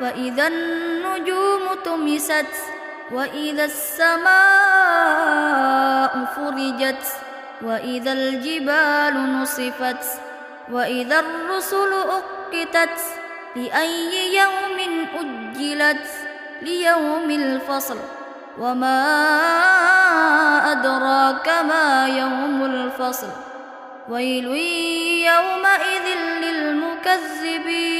فإذا النجوم تمست وإذا السماء فرجت وإذا الجبال نصفت وإذا الرسل أقتت لأي يوم أجلت ليوم الفصل وما أدراك ما يوم الفصل ويل يومئذ للمكذبين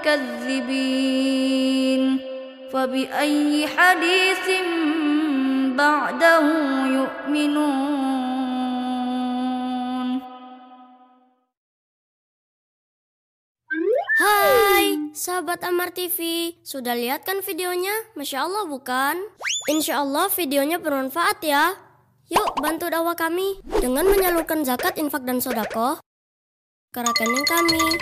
للمكذبين فبأي حديث بعده يؤمنون هاي sahabat Amar TV, sudah lihat kan videonya? Masya Allah bukan? Insya Allah videonya bermanfaat ya. Yuk bantu dakwah kami dengan menyalurkan zakat, infak, dan sodako ke rekening kami.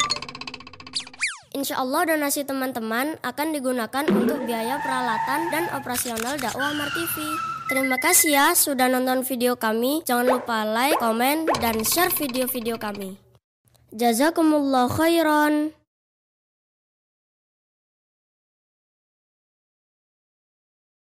Insya Allah donasi teman-teman akan digunakan untuk biaya peralatan dan operasional dakwah Amar TV. Terima kasih ya sudah nonton video kami. Jangan lupa like, komen, dan share video-video kami. Jazakumullah khairan.